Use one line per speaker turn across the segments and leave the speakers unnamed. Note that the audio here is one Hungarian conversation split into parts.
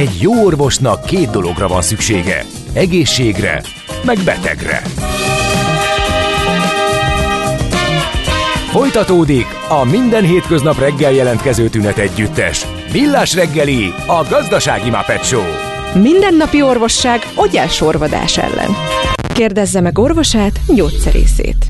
Egy jó orvosnak két dologra van szüksége. Egészségre, meg betegre. Folytatódik a minden hétköznap reggel jelentkező tünet együttes. Millás reggeli, a gazdasági Muppet Show.
Mindennapi orvosság sorvadás ellen. Kérdezze meg orvosát, gyógyszerészét.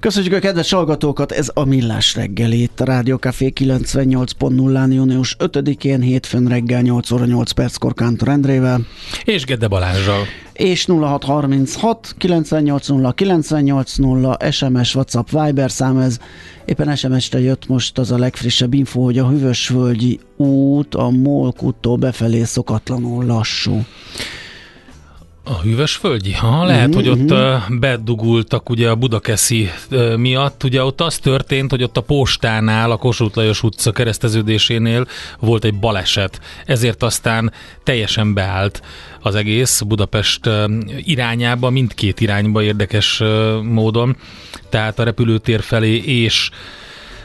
Köszönjük a kedves hallgatókat, ez a Millás reggeli itt a Rádió Café 98.0-án június 5-én hétfőn reggel 8 óra 8 perckor Kántor Endrével.
És Gede Balázsral.
És 0636 980 980 SMS, WhatsApp, Viber szám ez. Éppen SMS-re jött most az a legfrissebb info, hogy a Hűvösvölgyi út a Molkuttól befelé szokatlanul lassú.
A hűvös földi? Ha, lehet, mm-hmm. hogy ott uh, bedugultak ugye a Budakeszi miatt. Ugye ott az történt, hogy ott a postánál, a Kossuth Lajos utca kereszteződésénél volt egy baleset. Ezért aztán teljesen beállt az egész Budapest irányába, mindkét irányba érdekes módon. Tehát a repülőtér felé és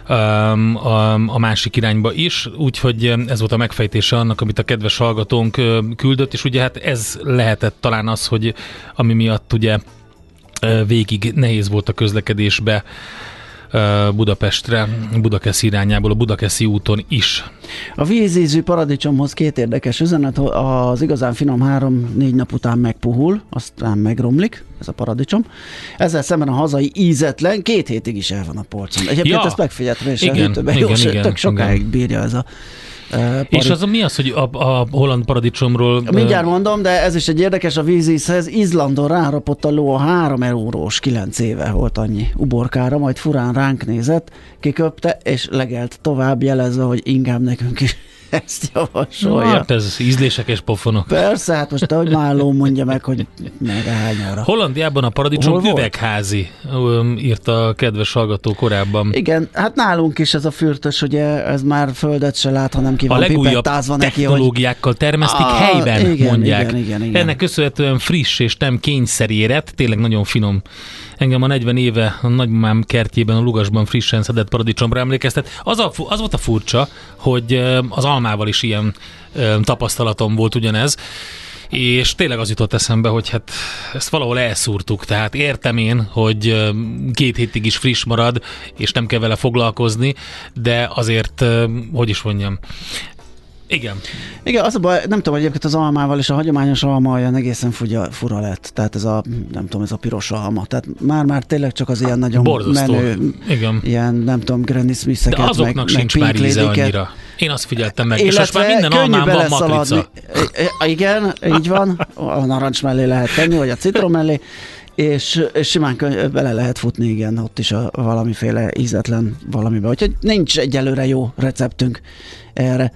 a, másik irányba is, úgyhogy ez volt a megfejtése annak, amit a kedves hallgatónk küldött, és ugye hát ez lehetett talán az, hogy ami miatt ugye végig nehéz volt a közlekedésbe Budapestre, Budakeszi irányából, a Budakeszi úton is.
A vízízű paradicsomhoz két érdekes üzenet, az igazán finom három-négy nap után megpuhul, aztán megromlik, ez a paradicsom. Ezzel szemben a hazai ízetlen két hétig is el van a polcon. Egyébként ja, ezt megfigyeltem, és igen, a igen, jó, igen, tök sokáig igen. bírja ez a
Pari... És az mi az, hogy a, a holland paradicsomról...
Mindjárt mondom, de ez is egy érdekes a vízízhez. Izlandon rárapott a ló a 3 eurós 9 éve volt annyi uborkára, majd furán ránk nézett, kiköpte, és legelt tovább jelezve, hogy inkább nekünk is ezt javasolja.
Hát ez ízlések és pofonok.
Persze, hát most ahogy Málló mondja meg, hogy megálljára.
Hollandiában a paradicsom üvegházi, írta a kedves hallgató korábban.
Igen, hát nálunk is ez a fürtös, ugye ez már földet se lát, hanem ki van
A legújabb technológiákkal hogy... termesztik ah, helyben, igen, mondják. Igen, igen, igen. Ennek köszönhetően friss és nem kényszeréret, tényleg nagyon finom Engem a 40 éve a nagymám kertjében, a Lugasban frissen szedett paradicsomra emlékeztet. Az, a, az volt a furcsa, hogy az almával is ilyen tapasztalatom volt ugyanez, és tényleg az jutott eszembe, hogy hát ezt valahol elszúrtuk, tehát értem én, hogy két hétig is friss marad, és nem kell vele foglalkozni, de azért, hogy is mondjam, igen.
Igen, az a baj, nem tudom, hogy egyébként az almával és a hagyományos alma olyan egészen fura, fura lett. Tehát ez a, nem tudom, ez a piros alma. Tehát már-már tényleg csak az ilyen nagyon Borzasztó. menő, Igen. ilyen, nem tudom, Granny smith
De azoknak meg, sincs meg már íze annyira. Én azt figyeltem meg, Illetve és most már minden almán van matrica.
Igen, így van. A narancs mellé lehet tenni, vagy a citrom mellé és, és simán könny- bele lehet futni, igen, ott is a valamiféle ízetlen valamibe. Úgyhogy nincs egyelőre jó receptünk erre.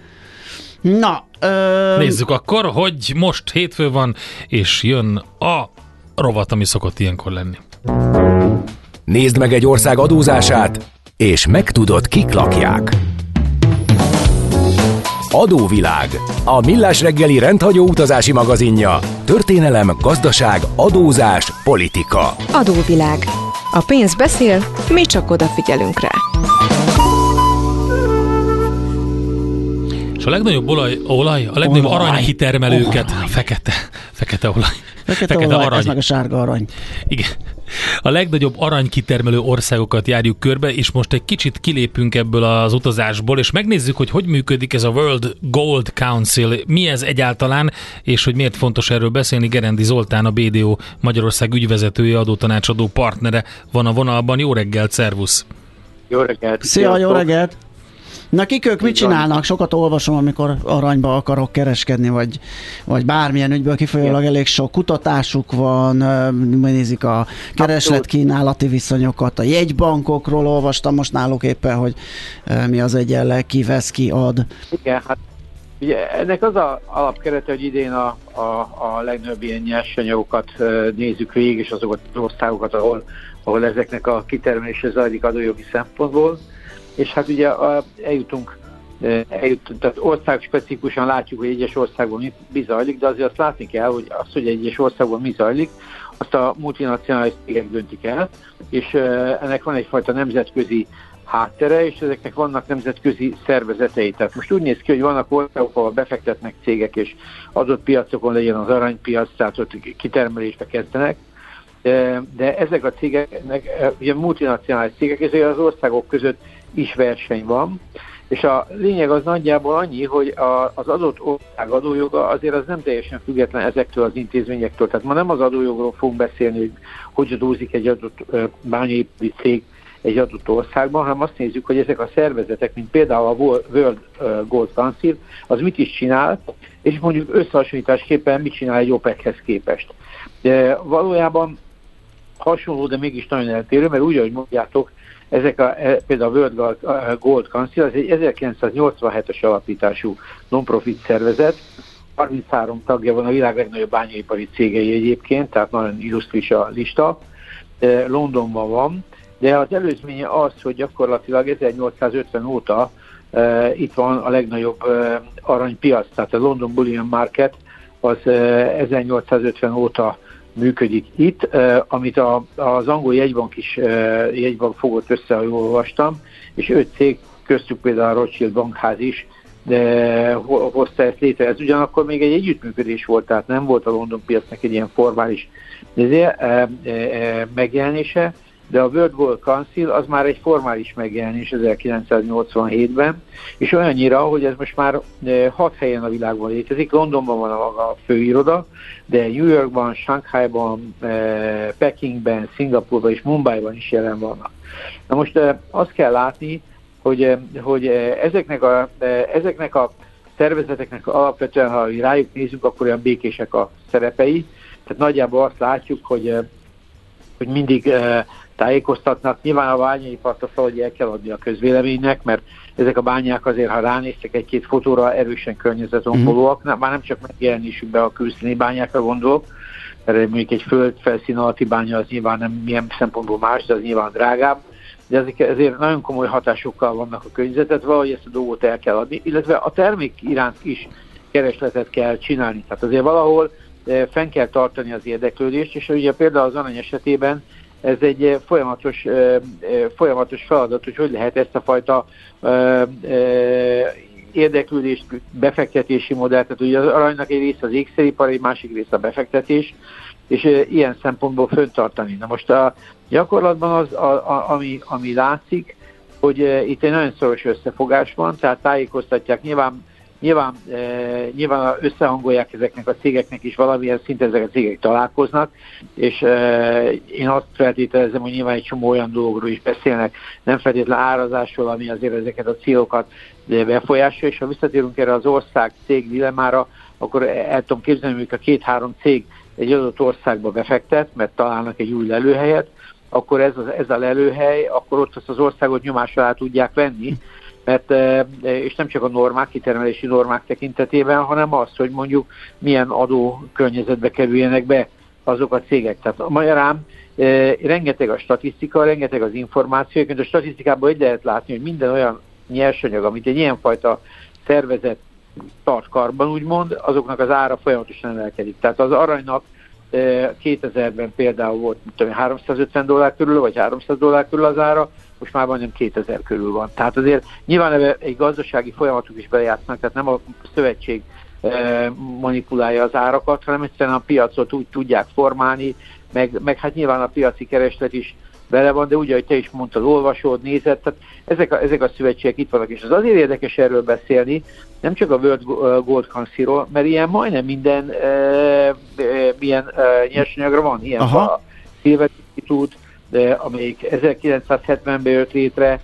Na,
ö... Nézzük akkor, hogy most hétfő van, és jön a rovat, ami szokott ilyenkor lenni.
Nézd meg egy ország adózását, és megtudod, kik lakják. Adóvilág. A millás reggeli rendhagyó utazási magazinja. Történelem, gazdaság, adózás, politika.
Adóvilág. A pénz beszél, mi csak odafigyelünk rá.
És a legnagyobb olaj, olaj a legnagyobb olaj. aranykitermelőket, olaj. fekete, fekete olaj.
Fekete, fekete olaj, arany. ez meg a sárga arany.
Igen. A legnagyobb aranykitermelő országokat járjuk körbe, és most egy kicsit kilépünk ebből az utazásból, és megnézzük, hogy hogy működik ez a World Gold Council, mi ez egyáltalán, és hogy miért fontos erről beszélni. Gerendi Zoltán, a BDO Magyarország ügyvezetője, adótanácsadó partnere van a vonalban. Jó reggelt, szervusz!
Jó reggelt!
Szia, jó reggelt! Na kik ők? Mit csinálnak? Sokat olvasom, amikor aranyba akarok kereskedni, vagy, vagy bármilyen ügyből kifolyólag elég sok kutatásuk van, nézik a kereslet-kínálati viszonyokat, a jegybankokról olvastam most náluk éppen, hogy mi az egyenleg, ki vesz, ki ad.
Igen, hát Ugye ennek az a alapkerete, hogy idén a, a, a legnagyobb ilyen nyersanyagokat nézzük végig, és azokat az országokat, ahol, ahol ezeknek a kitermelése zajlik adójogi szempontból és hát ugye eljutunk eljut, tehát ország specifikusan látjuk, hogy egyes országban mi zajlik, de azért azt látni kell, hogy az, hogy egyes országban mi zajlik, azt a multinacionális cégek döntik el, és ennek van egyfajta nemzetközi háttere, és ezeknek vannak nemzetközi szervezetei. Tehát most úgy néz ki, hogy vannak országok, ahol befektetnek cégek, és adott piacokon legyen az aranypiac, tehát ott kitermelésbe kezdenek, de, ezek a cégek, ugye multinacionális cégek, és az országok között is verseny van, és a lényeg az nagyjából annyi, hogy a, az adott ország adójoga azért az nem teljesen független ezektől az intézményektől. Tehát ma nem az adójogról fogunk beszélni, hogy hogy adózik egy adott bányépítő cég egy adott országban, hanem azt nézzük, hogy ezek a szervezetek, mint például a World Gold Council, az mit is csinál, és mondjuk összehasonlításképpen mit csinál egy OPEC-hez képest. De valójában hasonló, de mégis nagyon eltérő, mert úgy, ahogy mondjátok, ezek a, e, például a World Gold Council, az egy 1987-es alapítású non-profit szervezet, 33 tagja van a világ legnagyobb bányaipari cégei egyébként, tehát nagyon illusztris a lista. Londonban van, de az előzménye az, hogy gyakorlatilag 1850 óta e, itt van a legnagyobb e, aranypiac, tehát a London Bullion Market az e, 1850 óta működik itt, amit a, az angol jegybank is jegybank fogott össze, ahogy olvastam, és öt cég, köztük például a Rothschild bankház is, de hozta ezt létre. Ez ugyanakkor még egy együttműködés volt, tehát nem volt a London piacnak egy ilyen formális eh, megjelenése, de a World Gold Council az már egy formális megjelenés 1987-ben, és olyannyira, hogy ez most már eh, hat helyen a világban létezik. Londonban van a főiroda, de New Yorkban, Shanghaiban, eh, Pekingben, Szingapurban és Mumbaiban is jelen vannak. Na most eh, azt kell látni, hogy, hogy ezeknek, a, ezeknek a szervezeteknek alapvetően, ha rájuk nézzük, akkor olyan békések a szerepei. Tehát nagyjából azt látjuk, hogy hogy mindig tájékoztatnak. Nyilván a bányaipart azt valahogy el kell adni a közvéleménynek, mert ezek a bányák azért, ha ránéztek egy-két fotóra, erősen környezetonkolóak, mm-hmm. már nem csak megjelenésükbe a külszíni bányákra gondolok, mert mondjuk egy földfelszín alatti bánya az nyilván nem milyen szempontból más, de az nyilván drágább, de ezek, ezért nagyon komoly hatásokkal vannak a környezetet, valahogy ezt a dolgot el kell adni, illetve a termék iránt is keresletet kell csinálni. Tehát azért valahol eh, fenn kell tartani az érdeklődést, és ugye például az arany esetében ez egy eh, folyamatos, eh, eh, folyamatos feladat, hogy hogy lehet ezt a fajta érdeklődést, befektetési modellt, tehát ugye az aranynak egy része az ékszeripar, egy másik része a befektetés, és ilyen szempontból föntartani. Na most a gyakorlatban az, a, a, ami, ami látszik, hogy itt egy nagyon szoros összefogás van, tehát tájékoztatják nyilván Nyilván, e, nyilván összehangolják ezeknek a cégeknek is valamilyen szinten ezek a cégek találkoznak, és e, én azt feltételezem, hogy nyilván egy csomó olyan dologról is beszélnek, nem feltétlen árazásról, ami azért ezeket a célokat befolyásolja, és ha visszatérünk erre az ország cég dilemára, akkor el tudom képzelni, hogy a két-három cég egy adott országba befektet, mert találnak egy új lelőhelyet, akkor ez, az, ez a lelőhely, akkor ott azt az országot nyomás alá tudják venni, mert, és nem csak a normák, kitermelési normák tekintetében, hanem az, hogy mondjuk milyen adó környezetbe kerüljenek be azok a cégek. Tehát magyarán rengeteg a statisztika, rengeteg az információ, a statisztikából egy lehet látni, hogy minden olyan nyersanyag, amit egy ilyenfajta szervezet tart karban, úgymond, azoknak az ára folyamatosan emelkedik. Tehát az aranynak 2000-ben például volt tudom, 350 dollár körül, vagy 300 dollár körül az ára, most már majdnem 2000 körül van. Tehát azért nyilván ebbe egy gazdasági folyamatok is bejátszanak, tehát nem a szövetség manipulálja az árakat, hanem egyszerűen a piacot úgy tudják formálni, meg, meg hát nyilván a piaci kereslet is bele van, de úgy, ahogy te is mondtad, olvasod, nézed, tehát ezek a, ezek a szövetségek itt vannak, és az azért érdekes erről beszélni, nem csak a World Gold Council-ról, mert ilyen majdnem minden e, e, milyen e, nyersanyagra van, ilyen Aha. a Silver Institute, amelyik 1970-ben jött létre,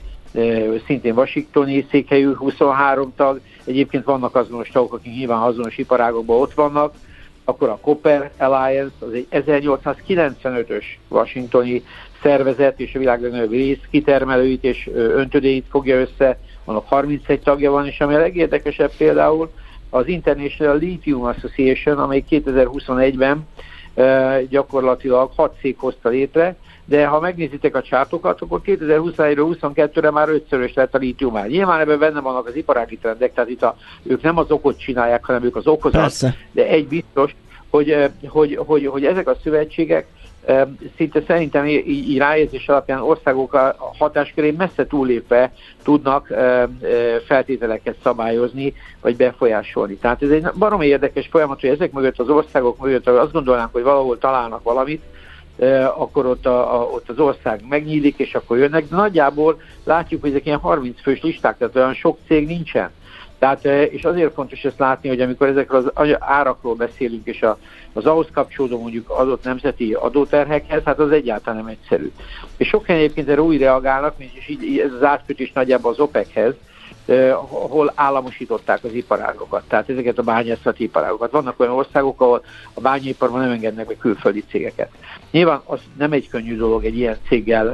szintén washingtoni székhelyű 23 tag, egyébként vannak azonos tagok, akik nyilván azonos iparágokban ott vannak, akkor a Copper Alliance, az egy 1895-ös washingtoni szervezet, és a világ legnagyobb rész kitermelőit és öntödéit fogja össze, annak 31 tagja van, és ami a legérdekesebb például az International Lithium Association, amely 2021-ben gyakorlatilag hat cég hozta létre, de ha megnézitek a csártokat, akkor 2021-ről 22-re már ötszörös lett a lítiumár. Nyilván ebben benne vannak az iparági trendek, tehát itt a, ők nem az okot csinálják, hanem ők az okozat, Persze. de egy biztos, hogy, hogy, hogy, hogy ezek a szövetségek szinte szerintem így, így ráérzés alapján országok a hatáskörén messze túllépve tudnak feltételeket szabályozni, vagy befolyásolni. Tehát ez egy baromi érdekes folyamat, hogy ezek mögött az országok mögött azt gondolnánk, hogy valahol találnak valamit, akkor ott, a, a, ott az ország megnyílik, és akkor jönnek. De nagyjából látjuk, hogy ezek ilyen 30 fős listák, tehát olyan sok cég nincsen. Tehát, és azért fontos ezt látni, hogy amikor ezekről az árakról beszélünk, és a, az ahhoz kapcsolódó mondjuk adott nemzeti adóterhekhez, hát az egyáltalán nem egyszerű. És sok helyen egyébként erre úgy reagálnak, és így ez az átkötés nagyjából az OPEC-hez, ahol államosították az iparágokat, tehát ezeket a bányászati iparágokat. Vannak olyan országok, ahol a bányaiparban nem engednek be külföldi cégeket. Nyilván az nem egy könnyű dolog egy ilyen céggel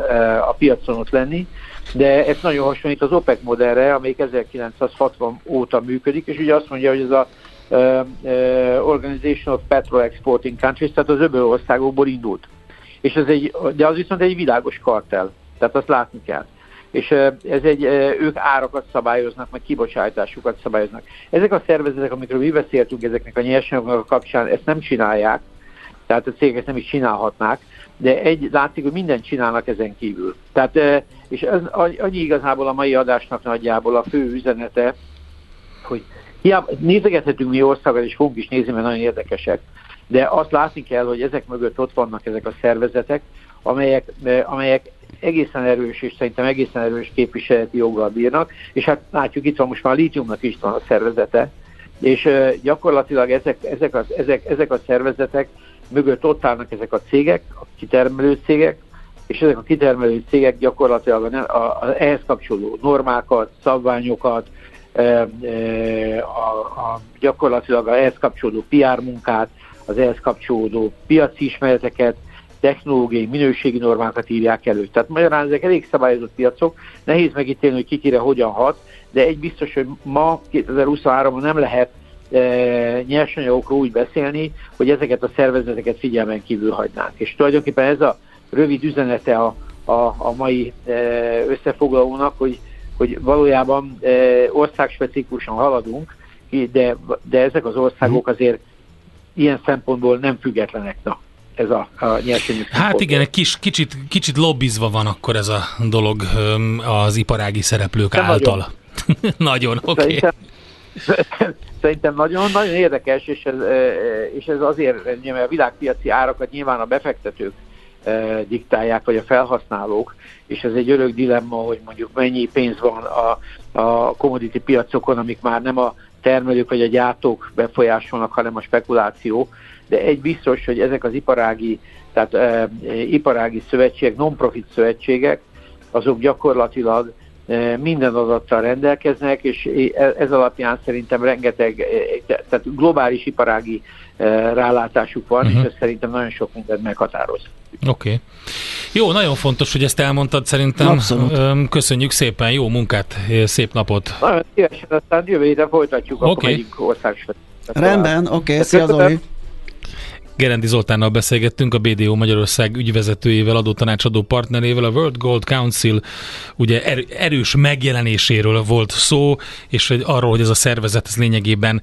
a piacon ott lenni, de ez nagyon hasonlít az OPEC modellre, amelyik 1960 óta működik, és ugye azt mondja, hogy ez a Organization of Petrol Exporting Countries, tehát az öböl országokból indult. És ez egy, de az viszont egy világos kartel, tehát azt látni kell és ez egy, ők árakat szabályoznak, meg kibocsátásukat szabályoznak. Ezek a szervezetek, amikről mi beszéltünk ezeknek a nyersanyagok a kapcsán, ezt nem csinálják, tehát a cégek nem is csinálhatnák, de egy, látszik, hogy mindent csinálnak ezen kívül. Tehát, és ez annyi igazából a mai adásnak nagyjából a fő üzenete, hogy hiába, nézegethetünk mi országot, és fogunk is nézni, mert nagyon érdekesek, de azt látni kell, hogy ezek mögött ott vannak ezek a szervezetek, amelyek, amelyek egészen erős, és szerintem egészen erős képviseleti joggal bírnak, és hát látjuk, itt van most már a lítiumnak is van a szervezete, és gyakorlatilag ezek, ezek, az, ezek, ezek a szervezetek mögött ott állnak ezek a cégek, a kitermelő cégek, és ezek a kitermelő cégek gyakorlatilag a, a, a, ehhez kapcsolódó normákat, szabványokat, e, e, a, a, gyakorlatilag a ehhez kapcsolódó PR munkát, az ehhez kapcsolódó piaci ismereteket, technológiai, minőségi normákat írják elő. Tehát magyarán ezek elég szabályozott piacok, nehéz megítélni, hogy kikire hogyan hat, de egy biztos, hogy ma 2023-ban nem lehet e, nyersanyagokról úgy beszélni, hogy ezeket a szervezeteket figyelmen kívül hagynánk. És tulajdonképpen ez a rövid üzenete a, a, a mai e, összefoglalónak, hogy, hogy valójában e, országspecifikusan haladunk, de, de ezek az országok mhm. azért ilyen szempontból nem függetlenek. Na, ez a, a nyersanyag.
Hát igen, egy kis, kicsit, kicsit lobbizva van akkor ez a dolog az iparági szereplők De által. Nagyon, nagyon oké. Okay.
Szerintem, szerintem nagyon, nagyon érdekes, és ez, és ez azért, mert a világpiaci árakat nyilván a befektetők diktálják, vagy a felhasználók, és ez egy örök dilemma, hogy mondjuk mennyi pénz van a, a commodity piacokon, amik már nem a termelők vagy a gyártók befolyásolnak, hanem a spekuláció, de egy biztos, hogy ezek az iparági, tehát e, iparági szövetségek, non-profit szövetségek, azok gyakorlatilag e, minden adattal rendelkeznek, és ez alapján szerintem rengeteg, tehát globális iparági e, rálátásuk van, uh-huh. és mhm. ez szerintem nagyon sok mindent meghatároz.
Oké. Okay. Jó, nagyon fontos, hogy ezt elmondtad szerintem. Abszolút. Köszönjük szépen, jó munkát, szép napot.
Nagyon szívesen, aztán jövő héten folytatjuk, okay. akkor megyünk országos.
Rendben, oké, okay, szia Zoli.
Gerendi Zoltánnal beszélgettünk, a BDO Magyarország ügyvezetőjével, adótanácsadó partnerével, a World Gold Council ugye er, erős megjelenéséről volt szó, és arról, hogy ez a szervezet ez lényegében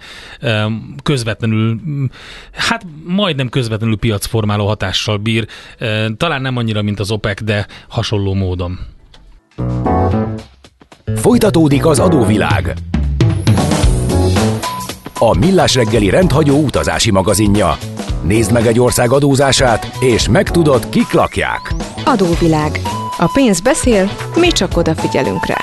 közvetlenül, hát majdnem közvetlenül piacformáló hatással bír, talán nem annyira, mint az OPEC, de hasonló módon.
Folytatódik az adóvilág. A Millás reggeli rendhagyó utazási magazinja. Nézd meg egy ország adózását, és megtudod, kik lakják.
Adóvilág. A pénz beszél, mi csak odafigyelünk rá.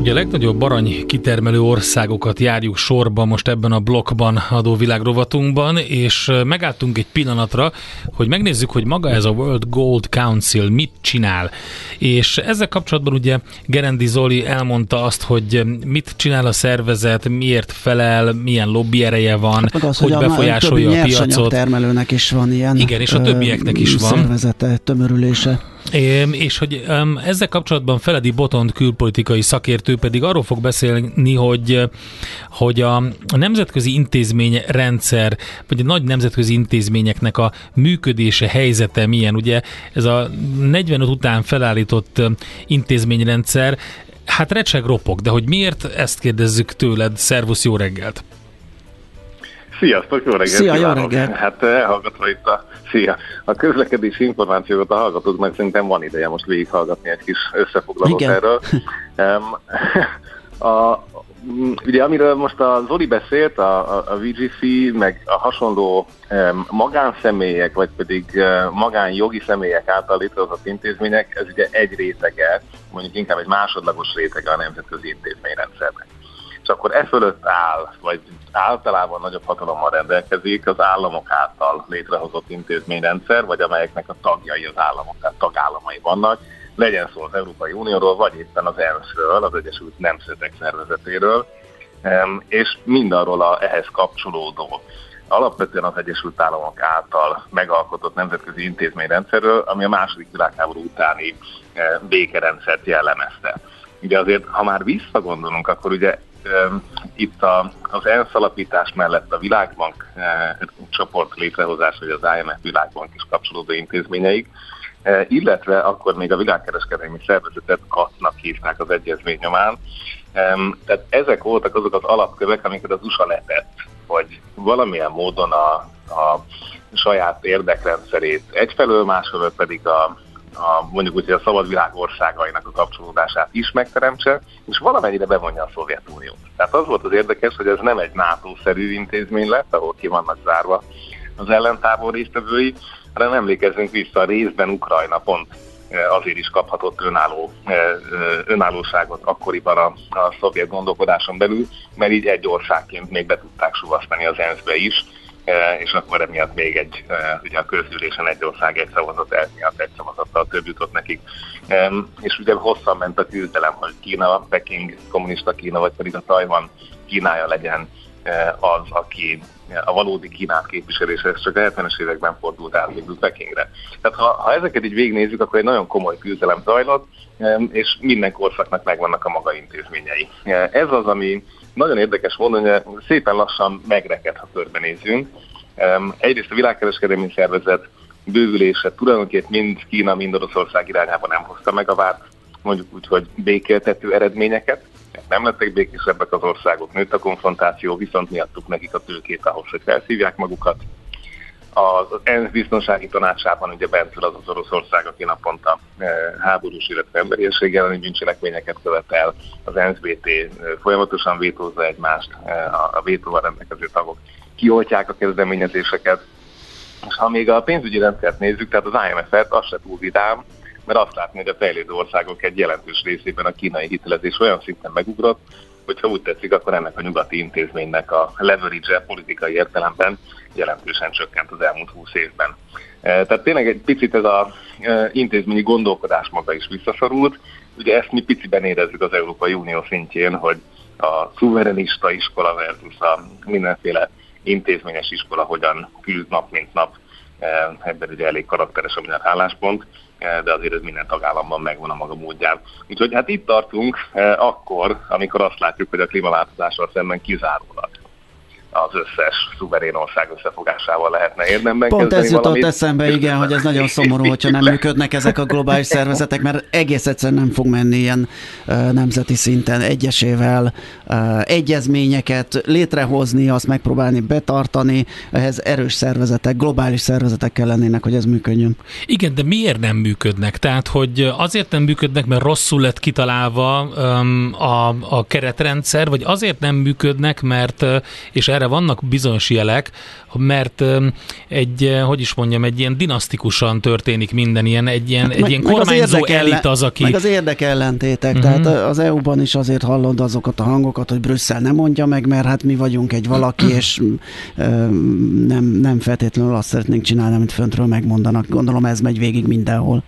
Ugye a legnagyobb arany kitermelő országokat járjuk sorba most ebben a blokkban adóvilág rovatunkban, és megálltunk egy pillanatra, hogy megnézzük, hogy maga ez a World Gold Council mit csinál. És ezzel kapcsolatban ugye Gerendi Zoli elmondta azt, hogy mit csinál a szervezet, miért felel, milyen lobby ereje van, hát az, hogy, hogy befolyásolja a, a piacot.
termelőnek is van ilyen.
Igen, és a többieknek is van.
Szervezete, tömörülése.
És hogy ezzel kapcsolatban Feledi Botond külpolitikai szakértő pedig arról fog beszélni, hogy, hogy a nemzetközi intézményrendszer, vagy a nagy nemzetközi intézményeknek a működése, helyzete milyen. Ugye ez a 45 után felállított intézményrendszer, hát recseg ropog, de hogy miért, ezt kérdezzük tőled. Szervusz, jó reggelt!
Sziasztok, jó reggelt!
Szia, jó reggelt!
Hát elhallgatva itt a, szia, a közlekedési információkat a hallgatóknak szerintem van ideje most végighallgatni egy kis összefoglalót Igen. erről. Um, a, ugye amiről most a Zoli beszélt, a, a, a VGC, meg a hasonló um, magánszemélyek, vagy pedig uh, magánjogi személyek által létrehozott intézmények, ez ugye egy rétege, mondjuk inkább egy másodlagos rétege a nemzetközi intézményrendszernek akkor e fölött áll, vagy általában nagyobb hatalommal rendelkezik az államok által létrehozott intézményrendszer, vagy amelyeknek a tagjai az államok, tehát tagállamai vannak, legyen szó az Európai Unióról, vagy éppen az ENSZ-ről, az Egyesült Nemzetek Szervezetéről, és mindarról a ehhez kapcsolódó alapvetően az Egyesült Államok által megalkotott nemzetközi intézményrendszerről, ami a második világháború utáni békerendszert jellemezte. Ugye azért, ha már visszagondolunk, akkor ugye itt a, az ENSZ alapítás mellett a Világbank e, csoport létrehozás, vagy az IMF Világbank is kapcsolódó intézményeik, e, illetve akkor még a világkereskedelmi szervezetet katnak hívták az egyezmény nyomán. E, tehát ezek voltak azok az alapkövek, amiket az USA letett, hogy valamilyen módon a, a saját érdekrendszerét egyfelől, másfelől pedig a, a, mondjuk úgy, hogy a szabad világ országainak a kapcsolódását is megteremtse, és valamennyire bevonja a Szovjetuniót. Tehát az volt az érdekes, hogy ez nem egy NATO-szerű intézmény lett, ahol ki vannak zárva az ellentábor résztvevői, hanem emlékezzünk vissza, részben Ukrajna pont e, azért is kaphatott önálló, e, e, önállóságot akkoriban a, a szovjet gondolkodáson belül, mert így egy országként még be tudták suvasztani az ENSZ-be is, és akkor emiatt még egy, e, ugye a közgyűlésen egy ország egy szavazat, el miatt egy szavazattal több jutott nekik. E, és ugye hosszan ment a küzdelem, hogy Kína, Peking, kommunista Kína, vagy pedig a Tajvan Kínája legyen az, aki a valódi Kínát képviseli, és ez csak a 70-es években fordult át végül Pekingre. Tehát ha, ha ezeket így végignézzük, akkor egy nagyon komoly küzdelem zajlott, és minden korszaknak megvannak a maga intézményei. Ez az, ami nagyon érdekes mondani, hogy szépen lassan megreked, ha körbenézünk. Egyrészt a világkereskedelmi szervezet bővülése tulajdonképpen mind Kína, mind Oroszország irányába nem hozta meg a várt, mondjuk úgy, hogy békéltető eredményeket. Nem lettek békésebbek az országok, nőtt a konfrontáció, viszont miattuk nekik a tőkét ahhoz, hogy felszívják magukat. Az ENSZ biztonsági tanácsában ugye bent az az Oroszország, aki naponta e, háborús, illetve emberiesség elleni bűncselekményeket követel. Az NSBT e, folyamatosan vétózza egymást, e, a vétóval rendelkező tagok kioltják a kezdeményezéseket. És ha még a pénzügyi rendszert nézzük, tehát az IMF-et, az se túl vidám, mert azt látni, hogy a fejlődő országok egy jelentős részében a kínai hitelezés olyan szinten megugrott, hogyha úgy tetszik, akkor ennek a nyugati intézménynek a leverage politikai értelemben jelentősen csökkent az elmúlt 20 évben. E, tehát tényleg egy picit ez az e, intézményi gondolkodás maga is visszaszorult. Ugye ezt mi piciben érezzük az Európai Unió szintjén, hogy a szuverenista iskola versus a mindenféle intézményes iskola hogyan küld nap mint nap. E, ebben ugye elég karakteres a minden álláspont, de azért ez minden tagállamban megvan a maga módján. Úgyhogy hát itt tartunk akkor, amikor azt látjuk, hogy a klímaváltozással szemben kizárólag az összes szuverén ország összefogásával lehetne érdemben
Pont ez jutott valamit. eszembe, igen, hogy ez nagyon szomorú, hogyha nem működnek ezek a globális szervezetek, mert egész egyszerűen nem fog menni ilyen nemzeti szinten egyesével egyezményeket létrehozni, azt megpróbálni betartani, ehhez erős szervezetek, globális szervezetek kell lennének, hogy ez működjön.
Igen, de miért nem működnek? Tehát, hogy azért nem működnek, mert rosszul lett kitalálva a, a keretrendszer, vagy azért nem működnek, mert, és erre vannak bizonyos jelek, mert egy, hogy is mondjam, egy ilyen dinasztikusan történik minden, ilyen, egy ilyen, hát egy meg, ilyen kormányzó az elit az, aki...
Meg az érdekellentétek, uh-huh. tehát az EU-ban is azért hallod azokat a hangokat, hogy Brüsszel nem mondja meg, mert hát mi vagyunk egy valaki, és nem, nem feltétlenül azt szeretnénk csinálni, amit föntről megmondanak. Gondolom ez megy végig mindenhol.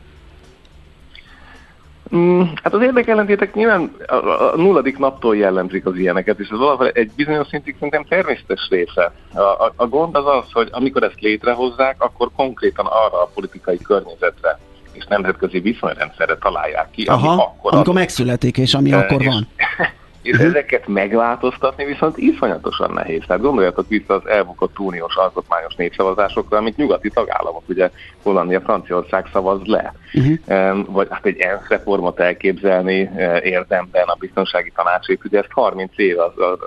Mm, hát az érdekellentétek nyilván a, a nulladik naptól jellemzik az ilyeneket, és ez valahol egy bizonyos szintig szerintem természetes része. A, a, a gond az az, hogy amikor ezt létrehozzák, akkor konkrétan arra a politikai környezetre és nemzetközi viszonyrendszerre találják ki,
Aha, ami akkor amikor megszületik, és ami akkor van.
És uh-huh. ezeket megváltoztatni viszont iszonyatosan nehéz. Tehát gondoljatok vissza az elbukott uniós alkotmányos népszavazásokra, amit nyugati tagállamok, ugye Hollandia, Franciaország szavaz le. Uh-huh. Vagy hát egy ENSZ reformot elképzelni eh, érdemben a biztonsági tanácsét, ugye ezt 30 év az, a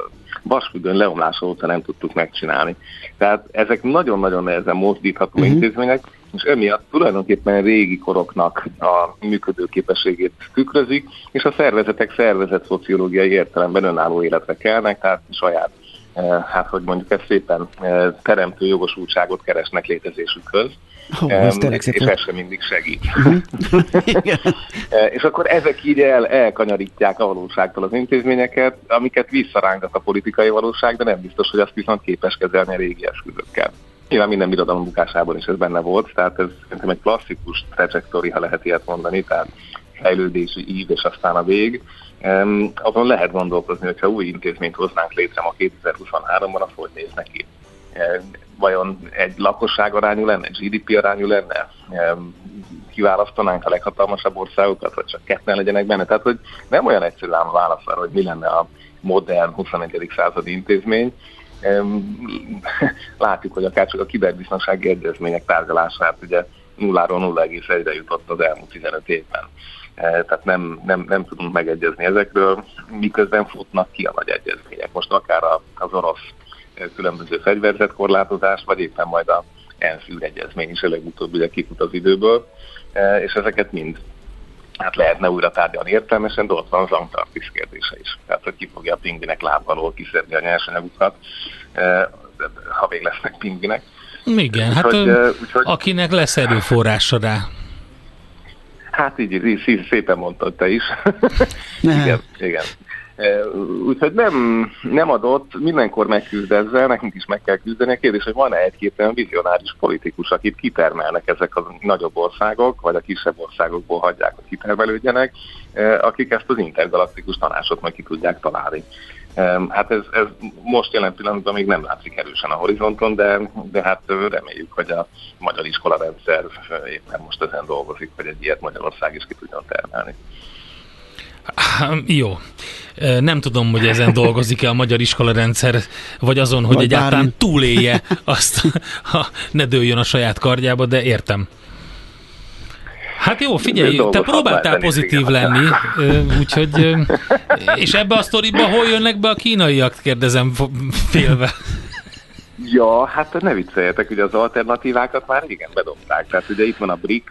vasfüggön leomlása óta nem tudtuk megcsinálni. Tehát ezek nagyon-nagyon nehezen mozdítható uh-huh. intézmények, és emiatt tulajdonképpen régi koroknak a működőképességét tükrözik, és a szervezetek szervezet szociológiai értelemben önálló életre kelnek, tehát saját eh, hát hogy mondjuk ezt szépen eh, teremtő jogosultságot keresnek létezésükhöz.
Oh, ez um,
és ez sem mindig segít. Uh-huh. és akkor ezek így el, elkanyarítják a valóságtól az intézményeket, amiket visszarángat a politikai valóság, de nem biztos, hogy azt viszont képes kezelni a régi eszközökkel. Nyilván minden birodalom bukásában is ez benne volt, tehát ez szerintem egy klasszikus trajektóri, ha lehet ilyet mondani, tehát fejlődési ív és aztán a vég. Um, azon lehet gondolkozni, hogyha új intézményt hoznánk létre ma 2023-ban, az hogy néz neki. Vajon egy lakosság arányú lenne, egy GDP arányú lenne? Kiválasztanánk a leghatalmasabb országokat, vagy csak ketten legyenek benne? Tehát, hogy nem olyan egyszerű ám a válasz arra, hogy mi lenne a modern 21. századi intézmény, látjuk, hogy akár csak a kiberbiztonsági egyezmények tárgyalását ugye nulláról 0,1-re jutott az elmúlt 15 évben. E, tehát nem, nem, nem tudunk megegyezni ezekről, miközben futnak ki a nagy egyezmények. Most akár az orosz e, különböző fegyverzetkorlátozás, vagy éppen majd a ENSZ űregyezmény is a legutóbb ugye kifut az időből, e, és ezeket mind hát lehetne újra tárgyalni értelmesen, de ott van az Antarktisz kérdése is. Tehát, hogy ki fogja a pingvinek lábalól kiszedni a nyersanyagukat, eh, ha még lesznek pingvinek.
Igen, hát hogy, eh, úgyhogy, akinek lesz erőforrása rá.
Hát így, így szépen mondtad te is. igen, igen. Úgyhogy nem, nem adott, mindenkor megküzd ezzel, nekünk is meg kell küzdeni. A kérdés, hogy van-e egy-két olyan vizionáris politikus, akit kitermelnek ezek a nagyobb országok, vagy a kisebb országokból hagyják, hogy kitermelődjenek, akik ezt az intergalaktikus tanácsot majd ki tudják találni. Hát ez, ez most jelen pillanatban még nem látszik erősen a horizonton, de, de hát reméljük, hogy a magyar iskola rendszer éppen most ezen dolgozik, hogy egy ilyet Magyarország is ki tudjon termelni.
Jó. Nem tudom, hogy ezen dolgozik-e a magyar iskolarendszer, vagy azon, hogy vagy egyáltalán bármi. túlélje azt, ha ne dőljön a saját kardjába, de értem. Hát jó, figyelj, te próbáltál pozitív lenni, úgyhogy, és ebbe a sztoriba hol jönnek be a kínaiak, kérdezem félve.
Ja, hát ne vicceljetek, ugye az alternatívákat már régen bedobták. Tehát ugye itt van a BRIC,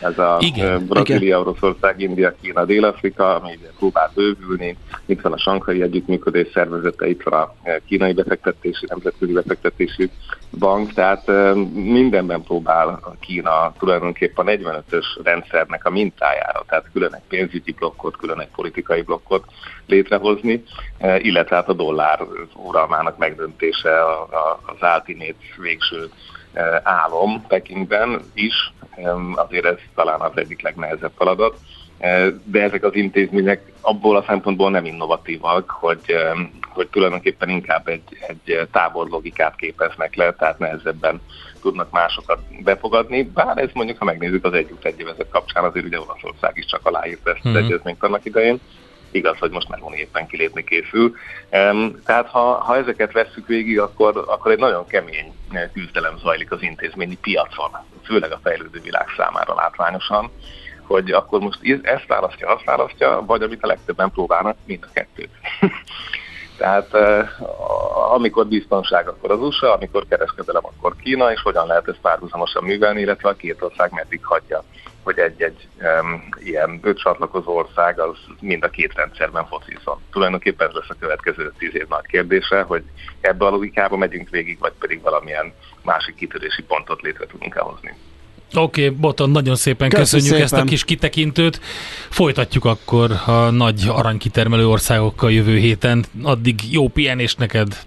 ez a Igen. Brazília, Oroszország, India, Kína, Dél-Afrika, ami ugye próbál bővülni. Itt van a Sankai Együttműködés Szervezete, itt van a Kínai Befektetési, Nemzetközi Befektetési Bank, tehát mindenben próbál a Kína tulajdonképpen a 45-ös rendszernek a mintájára, tehát külön egy pénzügyi blokkot, külön egy politikai blokkot létrehozni, illetve hát a dollár uralmának megdöntése az áltinét végső álom Pekingben is, azért ez talán az egyik legnehezebb feladat, de ezek az intézmények abból a szempontból nem innovatívak, hogy, hogy tulajdonképpen inkább egy, egy táborlogikát képeznek le, tehát nehezebben tudnak másokat befogadni, bár ez mondjuk, ha megnézzük az együtt egyévezet kapcsán, azért ugye Olaszország is csak aláírt ezt az mm. egyezményt annak idején, igaz, hogy most Meloni éppen kilépni készül. Tehát ha, ha ezeket vesszük végig, akkor, akkor egy nagyon kemény küzdelem zajlik az intézményi piacon, főleg a fejlődő világ számára látványosan, hogy akkor most ezt választja, azt választja, vagy amit a legtöbben próbálnak, mind a kettőt. Tehát amikor biztonság, akkor az USA, amikor kereskedelem, akkor Kína, és hogyan lehet ezt párhuzamosan művelni, illetve a két ország meddig hagyja hogy egy-egy um, ilyen csatlakozó ország az mind a két rendszerben focizon. Tulajdonképpen ez lesz a következő tíz év nagy kérdése, hogy ebbe a logikába megyünk végig, vagy pedig valamilyen másik kitörési pontot létre tudunk elhozni.
Oké, okay, Boton, nagyon szépen Köszönjük, köszönjük szépen. ezt a kis kitekintőt. Folytatjuk akkor a nagy aranykitermelő országokkal jövő héten. Addig jó pihenést neked!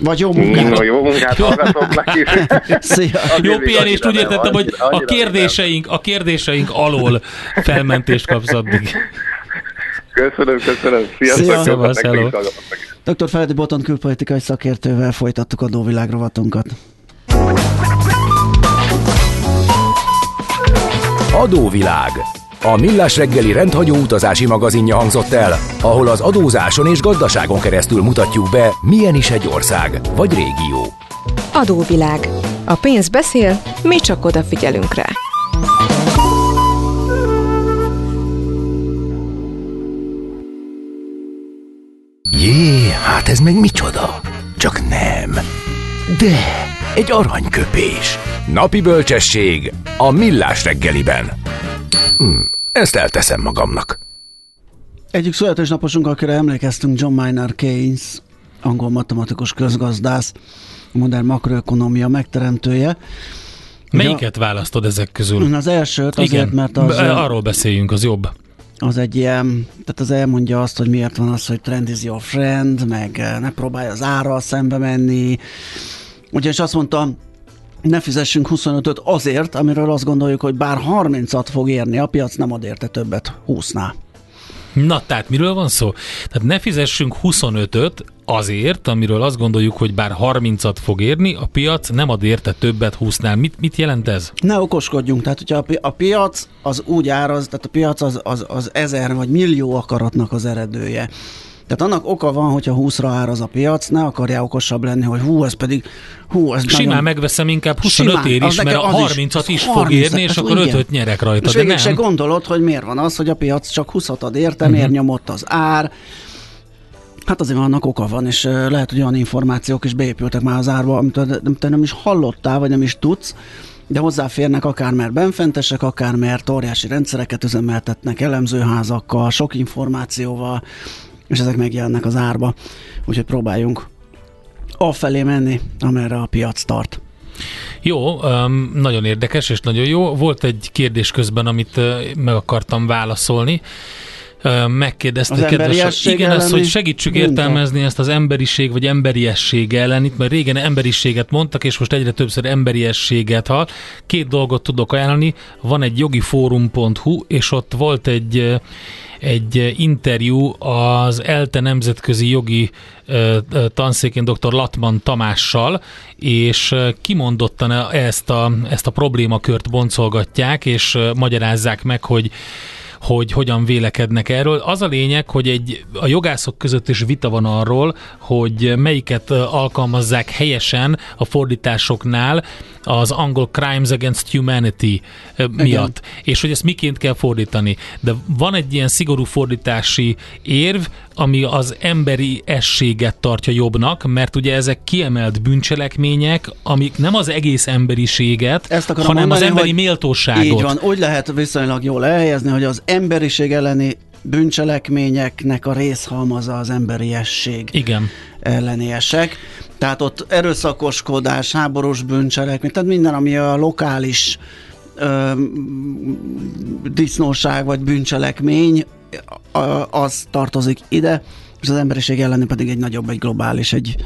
Vagy jó munkát.
No, jó munkát hallgatóknak is.
Szia. Jó pihenést, úgy értettem, hogy a kérdéseink, a kérdéseink alól felmentést kapsz addig.
Köszönöm, köszönöm. Sziasztok.
Szia. Dr. Feledi Boton külpolitikai szakértővel folytattuk a Dóvilág rovatunkat.
Adóvilág. A Millás reggeli rendhagyó utazási magazinja hangzott el, ahol az adózáson és gazdaságon keresztül mutatjuk be, milyen is egy ország vagy régió.
Adóvilág. A pénz beszél, mi csak odafigyelünk rá.
Jé, hát ez meg micsoda? Csak nem. De, egy aranyköpés. Napi bölcsesség a millás reggeliben. Hm, ezt elteszem magamnak.
Egyik születésnaposunk, akire emlékeztünk, John Maynard Keynes, angol matematikus közgazdász, modern makroökonomia megteremtője.
Melyiket választod ezek közül?
Az elsőt azért, Igen, mert
az... arról beszéljünk, az jobb
az egy ilyen, tehát az elmondja azt, hogy miért van az, hogy trend is your friend, meg eh, ne próbálj az árral szembe menni. Úgyhogy azt mondta, ne fizessünk 25-öt azért, amiről azt gondoljuk, hogy bár 30-at fog érni, a piac nem ad érte többet 20-nál.
Na, tehát miről van szó? Tehát ne fizessünk 25-öt azért, amiről azt gondoljuk, hogy bár 30-at fog érni, a piac nem ad érte többet 20-nál. Mit, mit jelent ez?
Ne okoskodjunk, tehát hogyha a, pi- a piac az úgy áraz, tehát a piac az, az, az ezer vagy millió akaratnak az eredője. Tehát annak oka van, hogyha 20-ra áraz a piac, ne akarja okosabb lenni, hogy hú, ez pedig, hú, ez
Simán nagyon... megveszem inkább 25 Simán, ér is, mert a 30-at is, is fog érni, és akkor 5 nyerek rajta. És
de nem. se gondolod, hogy miért van az, hogy a piac csak 20-at ad érte, uh-huh. miért nyomott az ár, Hát azért annak oka van, és lehet, hogy olyan információk is beépültek már az árba, amit te nem is hallottál, vagy nem is tudsz, de hozzáférnek akár mert benfentesek, akár mert óriási rendszereket üzemeltetnek elemzőházakkal, sok információval, és ezek megjelennek az árba. Úgyhogy próbáljunk afelé menni, amerre a piac tart.
Jó, nagyon érdekes és nagyon jó. Volt egy kérdés közben, amit meg akartam válaszolni megkérdezte kedves. Igen, az, hogy segítsük minden. értelmezni ezt az emberiség vagy emberiesség ellen. Itt mert régen emberiséget mondtak, és most egyre többször emberiességet hall. Két dolgot tudok ajánlani. Van egy jogiforum.hu, és ott volt egy egy interjú az ELTE nemzetközi jogi tanszékén dr. Latman Tamással, és kimondottan ezt a, ezt a problémakört boncolgatják, és magyarázzák meg, hogy hogy hogyan vélekednek erről. Az a lényeg, hogy egy, a jogászok között is vita van arról, hogy melyiket alkalmazzák helyesen a fordításoknál az angol Crimes Against Humanity miatt, Igen. és hogy ezt miként kell fordítani. De van egy ilyen szigorú fordítási érv, ami az emberi ességet tartja jobbnak, mert ugye ezek kiemelt bűncselekmények, amik nem az egész emberiséget, Ezt hanem mondani, az emberi méltóságot.
Így van, úgy lehet viszonylag jól elhelyezni, hogy az emberiség elleni bűncselekményeknek a részhalmaza az emberiesség
Igen.
Ellenéesek. Tehát ott erőszakoskodás, háborús bűncselekmény, tehát minden, ami a lokális ö, disznóság vagy bűncselekmény, az tartozik ide, és az emberiség elleni pedig egy nagyobb, egy globális, egy,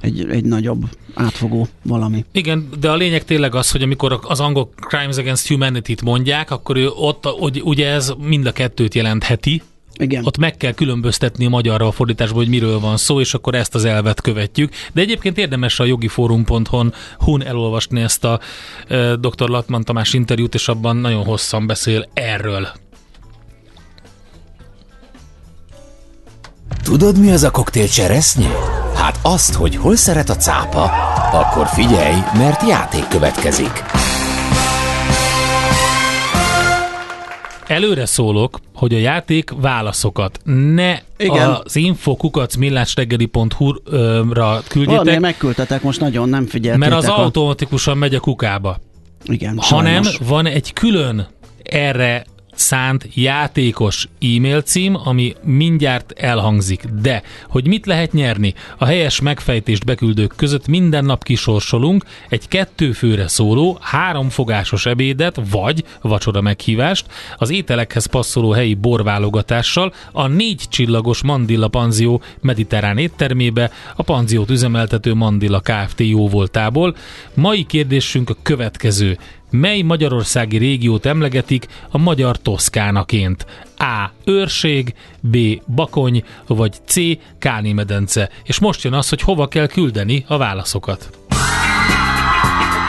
egy, egy nagyobb átfogó valami.
Igen, de a lényeg tényleg az, hogy amikor az angol Crimes Against Humanity-t mondják, akkor ő ott, ugye ez mind a kettőt jelentheti, igen. Ott meg kell különböztetni a magyarra a fordításból, hogy miről van szó, és akkor ezt az elvet követjük. De egyébként érdemes a jogiforum.hu hun elolvasni ezt a e, dr. Latman Tamás interjút, és abban nagyon hosszan beszél erről.
Tudod, mi az a koktél cseresznye? Hát azt, hogy hol szeret a cápa, akkor figyelj, mert játék következik.
Előre szólok, hogy a játék válaszokat ne Igen. az infokukac millástegeli.hu-ra küldjétek. Valami
megküldtetek, most nagyon nem figyeltétek.
Mert az a... automatikusan megy a kukába.
Igen,
Hanem sajnos. van egy külön erre szánt játékos e-mail cím, ami mindjárt elhangzik. De, hogy mit lehet nyerni? A helyes megfejtést beküldők között minden nap kisorsolunk egy kettő szóló, három fogásos ebédet, vagy vacsora meghívást, az ételekhez passzoló helyi borválogatással, a négy csillagos Mandilla Panzió mediterrán éttermébe, a panziót üzemeltető Mandilla Kft. jóvoltából. Mai kérdésünk a következő mely magyarországi régiót emlegetik a magyar Toszkánaként? A. Őrség, B. Bakony, vagy C. Káni medence. És most jön az, hogy hova kell küldeni a válaszokat.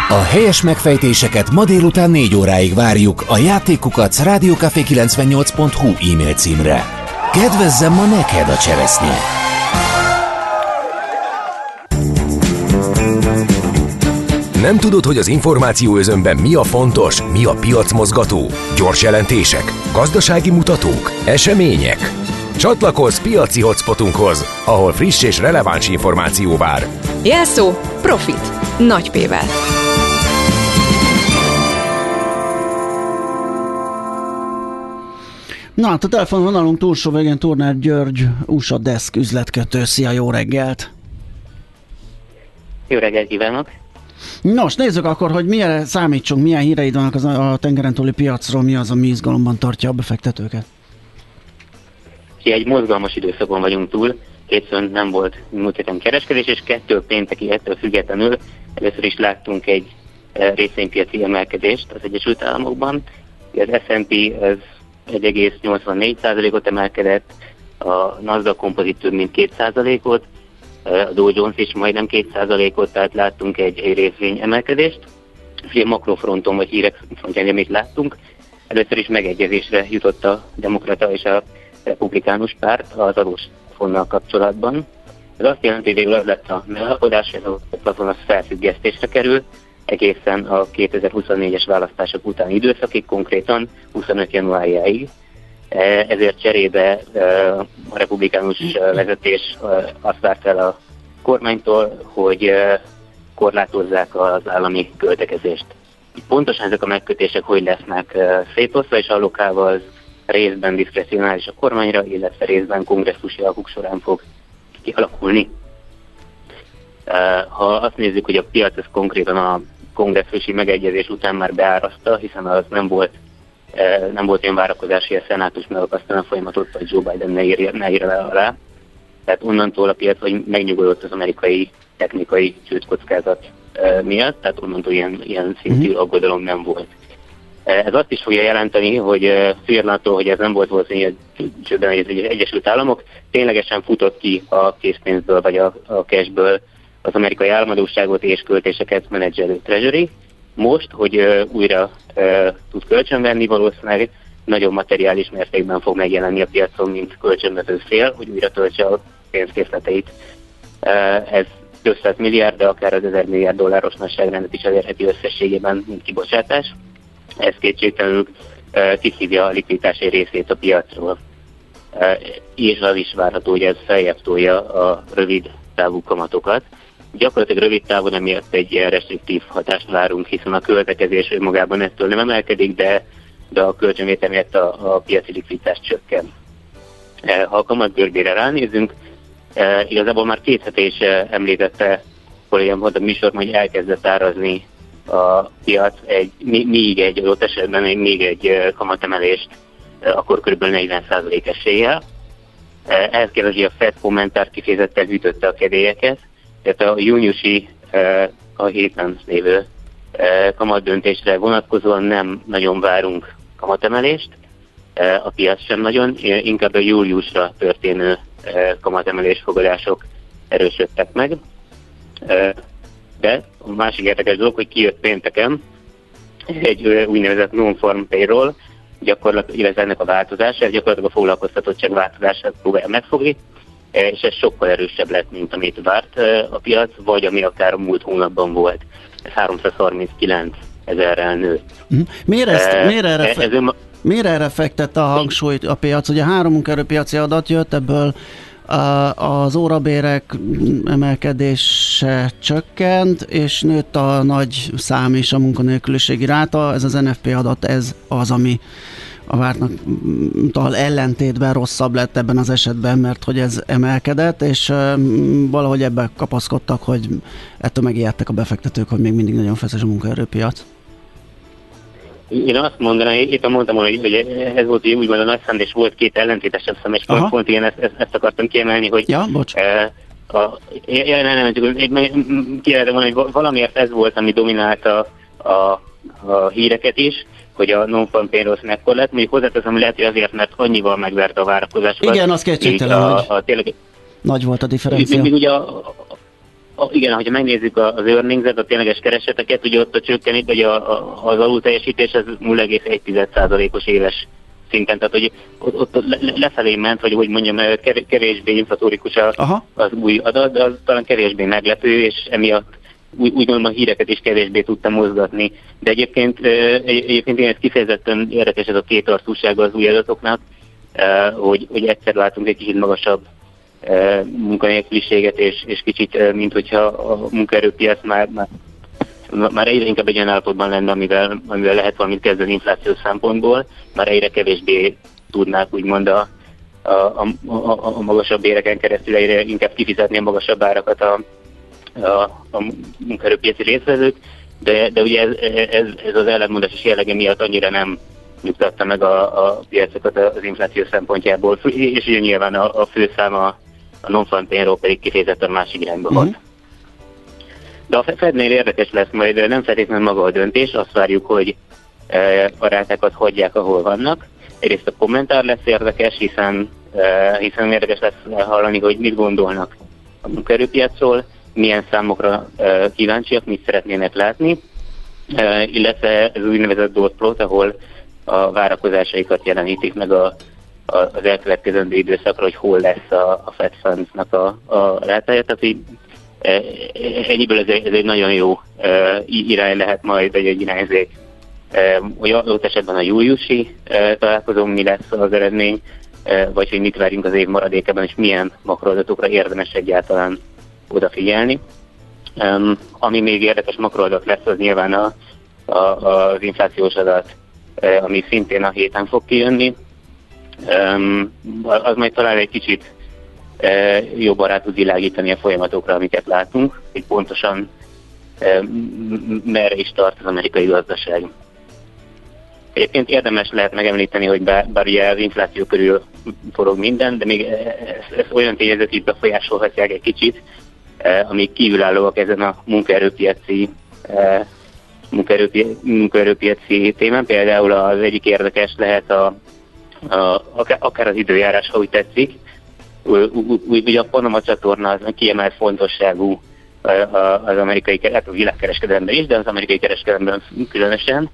A helyes megfejtéseket ma délután 4 óráig várjuk a játékukat rádiókafé98.hu e-mail címre. Kedvezzem ma neked a cseresznye! Nem tudod, hogy az információ özönben mi a fontos, mi a piacmozgató? Gyors jelentések, gazdasági mutatók, események? Csatlakozz piaci hotspotunkhoz, ahol friss és releváns információ vár.
Jelszó Profit. Nagy P-vel.
Na hát a telefonvonalunk túlsó végén Turner György, USA Desk üzletkötő. Szia, jó reggelt!
Jó reggelt kívánok!
Nos, nézzük akkor, hogy milyen számítsunk, milyen híreid vannak az a tengeren túli piacról, mi az, ami izgalomban tartja a befektetőket?
Egy mozgalmas időszakon vagyunk túl, hétfőn nem volt múlt héten kereskedés, és kettő pénteki ettől függetlenül először is láttunk egy eh, részvénypiaci emelkedést az Egyesült Államokban. Az S&P az 1,84%-ot emelkedett, a Nasdaq kompozit több mint 2%-ot, a Dow Jones is majdnem 2%-ot, tehát láttunk egy, egy részvény emelkedést. Fél makrofronton vagy hírek frontján, amit láttunk, először is megegyezésre jutott a demokrata és a republikánus párt az adós fonnal kapcsolatban. Ez azt jelenti, hogy az lett a megalapodás, hogy a plafon az felfüggesztésre kerül, egészen a 2024-es választások utáni időszakig, konkrétan 25. januárjáig. E, ezért cserébe e, a republikánus vezetés e, azt várt el a kormánytól, hogy korlátozzák az állami költekezést. Pontosan ezek a megkötések hogy lesznek szétosztva és allokálva az részben diszkrecionális a kormányra, illetve részben kongresszusi alkuk során fog kialakulni. Ha azt nézzük, hogy a piac ez konkrétan a kongresszusi megegyezés után már beáraszta, hiszen az nem volt nem volt ilyen várakozás, hogy a szenátus megakasztana a folyamatot, vagy Joe Biden ne írja, ne írja le alá. Tehát onnantól a piac, hogy megnyugodott az amerikai technikai csődkockázat miatt, tehát onnantól ilyen, ilyen szintű mhm. aggodalom nem volt. Ez azt is fogja jelenteni, hogy függetlenül hogy ez nem volt valószínű csődben az Egyesült Államok, ténylegesen futott ki a készpénzből vagy a, a cashből az amerikai államadóságot és költéseket menedzselő Treasury. Most, hogy újra tud kölcsönvenni, valószínűleg nagyon materiális mértékben fog megjelenni a piacon, mint kölcsönvező fél, hogy újra töltse a pénzkészleteit. Ez több milliárd, de akár az ezer milliárd dolláros nagyságrendet is elérheti összességében, mint kibocsátás. Ez kétségtelenül kiszívja a likviditási részét a piacról. És az is várható, hogy ez feljebb tolja a rövid távú kamatokat gyakorlatilag rövid távon emiatt egy ilyen restriktív hatást várunk, hiszen a költekezés önmagában ettől nem emelkedik, de, de a kölcsönvétel miatt a, a piaci likviditás csökken. E, ha a kamat görbére ránézünk, e, igazából már két hete is e, említette kollégám volt a műsor, hogy elkezdett árazni a piac egy, még egy adott esetben még egy kamatemelést, akkor kb. 40% eséllyel. Ehhez képest, a FED kommentár kifejezetten hűtötte a kedélyeket, tehát a júniusi a héten lévő kamat döntésre vonatkozóan nem nagyon várunk kamatemelést, a piac sem nagyon, inkább a júliusra történő kamatemelés fogadások erősödtek meg. De a másik érdekes dolog, hogy kijött pénteken egy úgynevezett non-farm payroll, gyakorlatilag, illetve ennek a változása, gyakorlatilag a foglalkoztatottság változását próbálja megfogni, E, és ez sokkal erősebb lett, mint amit várt e, a piac, vagy ami akár a múlt hónapban volt. Ez 339 ezerrel nőtt.
Mhm. Miért, ezt, e, miért, erre, ez, ez ön... miért erre fektette a hangsúlyt a piac? Ugye három munkaerőpiaci adat jött, ebből az órabérek emelkedése csökkent, és nőtt a nagy szám és a munkanélküliségi ráta. Ez az NFP adat, ez az, ami a vártnak tal ellentétben rosszabb lett ebben az esetben, mert hogy ez emelkedett, és valahogy ebbe kapaszkodtak, hogy ettől megijedtek a befektetők, hogy még mindig nagyon feszes a munkaerőpiac.
Én azt mondanám, itt mondtam, hogy, hogy ez volt úgy úgymond a nagy szám, és volt két ellentétesebb szám, és Aha. pont ilyen ezt, ezt, ezt akartam kiemelni, hogy
ja, bocs. E,
a, csak kijelzem volna, hogy valamiért ez volt, ami dominálta a, a híreket is, hogy a non-farm payrolls mekkor lett. Mondjuk hozzáteszem, lehet, hogy azért, mert annyival megverte a várakozásokat.
Igen, az kétségtelen, a, a, tényleg, nagy volt a differencia.
Még, még ugye a, a, igen, hogyha megnézzük az earnings a tényleges kereseteket, ugye ott a csökkenés, vagy a, a, az alulteljesítés, ez 0,1%-os éves szinten, tehát hogy ott, ott lefelé ment, vagy hogy mondjam, kevésbé inflatórikus az új adat, de az talán kevésbé meglepő, és emiatt úgy, úgy a híreket is kevésbé tudta mozgatni. De egyébként, egyébként én ez kifejezetten érdekes ez a két arcúsága az új adatoknak, hogy, hogy egyszer látunk egy kicsit magasabb munkanélküliséget, és, és kicsit, mint hogyha a munkaerőpiac már, már már egyre inkább egy olyan állapotban lenne, amivel, amivel lehet valamit kezdeni inflációs szempontból, már egyre kevésbé tudnák úgymond a, a, a, a, a magasabb éreken keresztül egyre inkább kifizetni a magasabb árakat a, a, a munkaerőpiaci részvezők, de, de ugye ez, ez, ez az ellentmondásos jellege miatt annyira nem nyugtatta meg a, a piacokat az infláció szempontjából, és ugye nyilván a, a főszám a, a non-farm pedig kifejezetten másik irányba hat. Mm-hmm. De a Fednél érdekes lesz majd, nem feltétlenül maga a döntés, azt várjuk, hogy e, a rátákat hagyják, ahol vannak. Egyrészt a kommentár lesz érdekes, hiszen, e, hiszen érdekes lesz hallani, hogy mit gondolnak a munkaerőpiacról, milyen számokra kíváncsiak, mit szeretnének látni, illetve ez úgynevezett dot plot, ahol a várakozásaikat jelenítik meg a, a, az elkövetkezendő időszakra, hogy hol lesz a, a Fed Funds-nak a, a rátája. Tehát így, ennyiből ez egy, ez egy nagyon jó irány lehet majd, vagy egy irányzék. Hogy adott esetben a júliusi találkozón mi lesz az eredmény, vagy hogy mit várjunk az év maradékában, és milyen makroadatokra érdemes egyáltalán odafigyelni. Um, ami még érdekes makroadat lesz, az nyilván a, a, az inflációs adat Eh, ami szintén a héten fog kijönni. Az majd talán egy kicsit eh, jobban rá tud világítani a folyamatokra, amiket látunk, hogy pontosan merre is tart az amerikai gazdaság. Egyébként érdemes lehet megemlíteni, hogy bár, bár ugye az infláció körül forog minden, de még ezt, ezt olyan tényezők is befolyásolhatják egy kicsit, amik kívülállóak ezen a munkaerőpiaci munkaerőpiaci témán. Például az egyik érdekes lehet a, a, akár az időjárás, ha úgy tetszik. Ugye a Panama csatorna az kiemelt fontosságú az amerikai, hát a világkereskedelemben is, de az amerikai kereskedelemben különösen.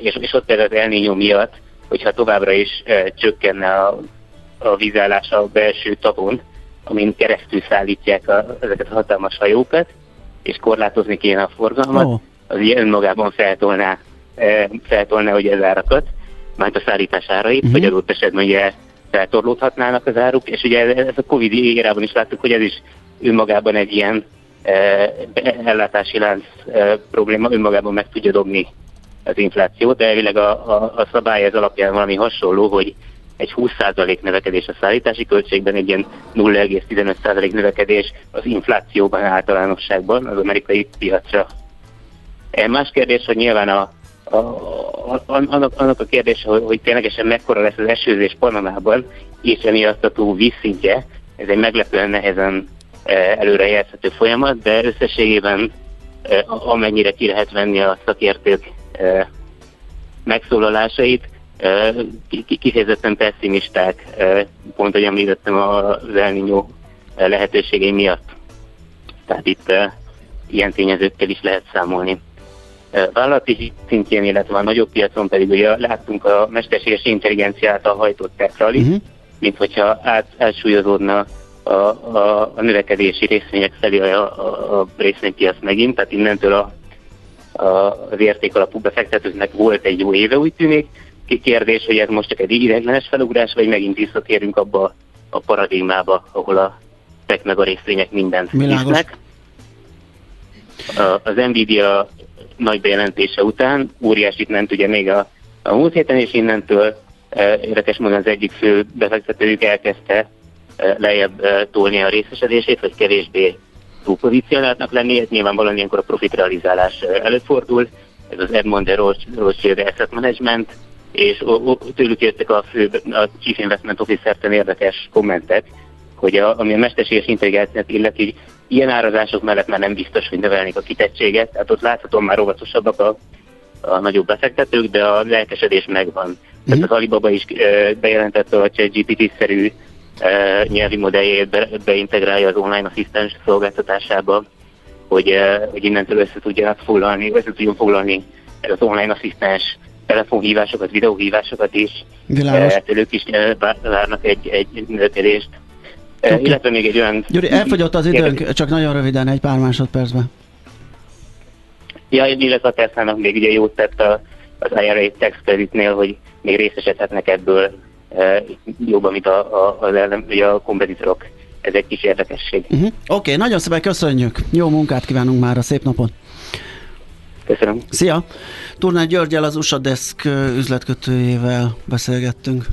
És, és ott például az El Niño miatt, hogyha továbbra is csökkenne a, a vízállás a belső tapon, amin keresztül szállítják a, ezeket a hatalmas hajókat, és korlátozni kéne a forgalmat, oh az ilyen önmagában feltolná, e, feltolná hogy ez árakat, majd a szállítás árait, uh-huh. vagy adott esetben ugye feltorlódhatnának az áruk, és ugye ez a Covid érában is láttuk, hogy ez is önmagában egy ilyen eh, ellátási lánc eh, probléma, önmagában meg tudja dobni az inflációt, de elvileg a, a, a szabály ez alapján valami hasonló, hogy egy 20% növekedés a szállítási költségben, egy ilyen 0,15% növekedés az inflációban általánosságban az amerikai piacra. Más kérdés, hogy nyilván a, a, a, annak, annak a kérdése, hogy, hogy ténylegesen mekkora lesz az esőzés Panamában, és emiatt a túl vízszintje, ez egy meglepően nehezen e, előrejelzhető folyamat, de összességében e, amennyire ki lehet venni a szakértők megszólalásait, kifejezetten pessimisták, pont ahogy említettem az elnyó lehetőségei miatt. Tehát itt ilyen tényezőkkel is lehet számolni vállalati szintjén, illetve a nagyobb piacon pedig ugye láttunk a mesterséges intelligencia által hajtott techrali, uh-huh. mint hogyha át, átsúlyozódna a, a, a növekedési részvények felé a, a, a részvénypiac megint, tehát innentől a, a, az értékalapú befektetőknek volt egy jó éve, úgy tűnik. Kérdés, hogy ez most csak egy ideiglenes felugrás, vagy megint visszatérünk abba a paradigmába, ahol a tech meg a részvények mindent visznek. Az Nvidia nagy bejelentése után, óriásit ment ugye még a, a múlt héten, és innentől e, érdekes módon az egyik fő befektetőjük elkezdte e, lejjebb e, tolni a részesedését, vagy kevésbé túlpozícionáltnak lenni, ez nyilvánvalóan ilyenkor a profit realizálás előfordul, ez az Edmond de Rothschild Asset Management, és tőlük jöttek a fő, a Chief Investment Officer-ten érdekes kommentek, hogy a, ami a mesterséges intelligenciát illeti, ilyen árazások mellett már nem biztos, hogy növelnék a kitettséget, tehát ott láthatom már óvatosabbak a, a nagyobb befektetők, de a lelkesedés megvan. Mm. Tehát mhm. az Alibaba is e, bejelentette, hogy egy GPT-szerű e, nyelvi modelljét be, beintegrálja az online asszisztens szolgáltatásába, hogy, hogy innentől össze tudjanak foglalni, össze tudjon foglalni ez az online asszisztens telefonhívásokat, videóhívásokat is.
Világos.
Ettől ők is várnak egy, egy növekedést. Okay. Illetve még egy olyan...
Gyuri, elfogyott az időnk, csak nagyon röviden, egy pár másodpercben.
Ja, illetve a Tesla-nak még ugye jót tett a, az IRA tax creditnél, hogy még részesedhetnek ebből e, jobban, mint a, a, a, a kompetitorok. Ez egy kis érdekesség.
Uh-huh. Oké, okay, nagyon szépen köszönjük. Jó munkát kívánunk már a szép napon.
Köszönöm.
Szia! Turnán Györgyel, az USA Desk üzletkötőjével beszélgettünk.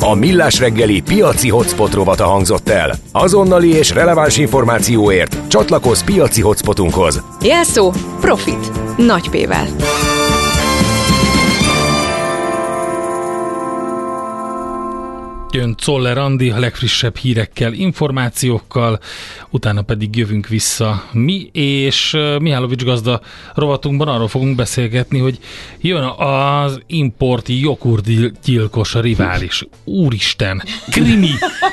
A Millás reggeli piaci hotspot rovata hangzott el. Azonnali és releváns információért csatlakozz piaci hotspotunkhoz.
Jelszó Profit. Nagy P-vel.
Jön Czoller Andi a legfrissebb hírekkel, információkkal, utána pedig jövünk vissza mi, és Mihálovics gazda rovatunkban arról fogunk beszélgetni, hogy jön az importi gyilkos a rivális. Úristen, krimi,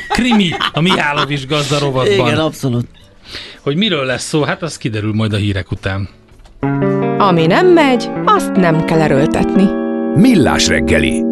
krimi a Mihálovics gazda rovatban.
Igen, abszolút.
Hogy miről lesz szó, hát az kiderül majd a hírek után.
Ami nem megy, azt nem kell erőltetni.
Millás reggeli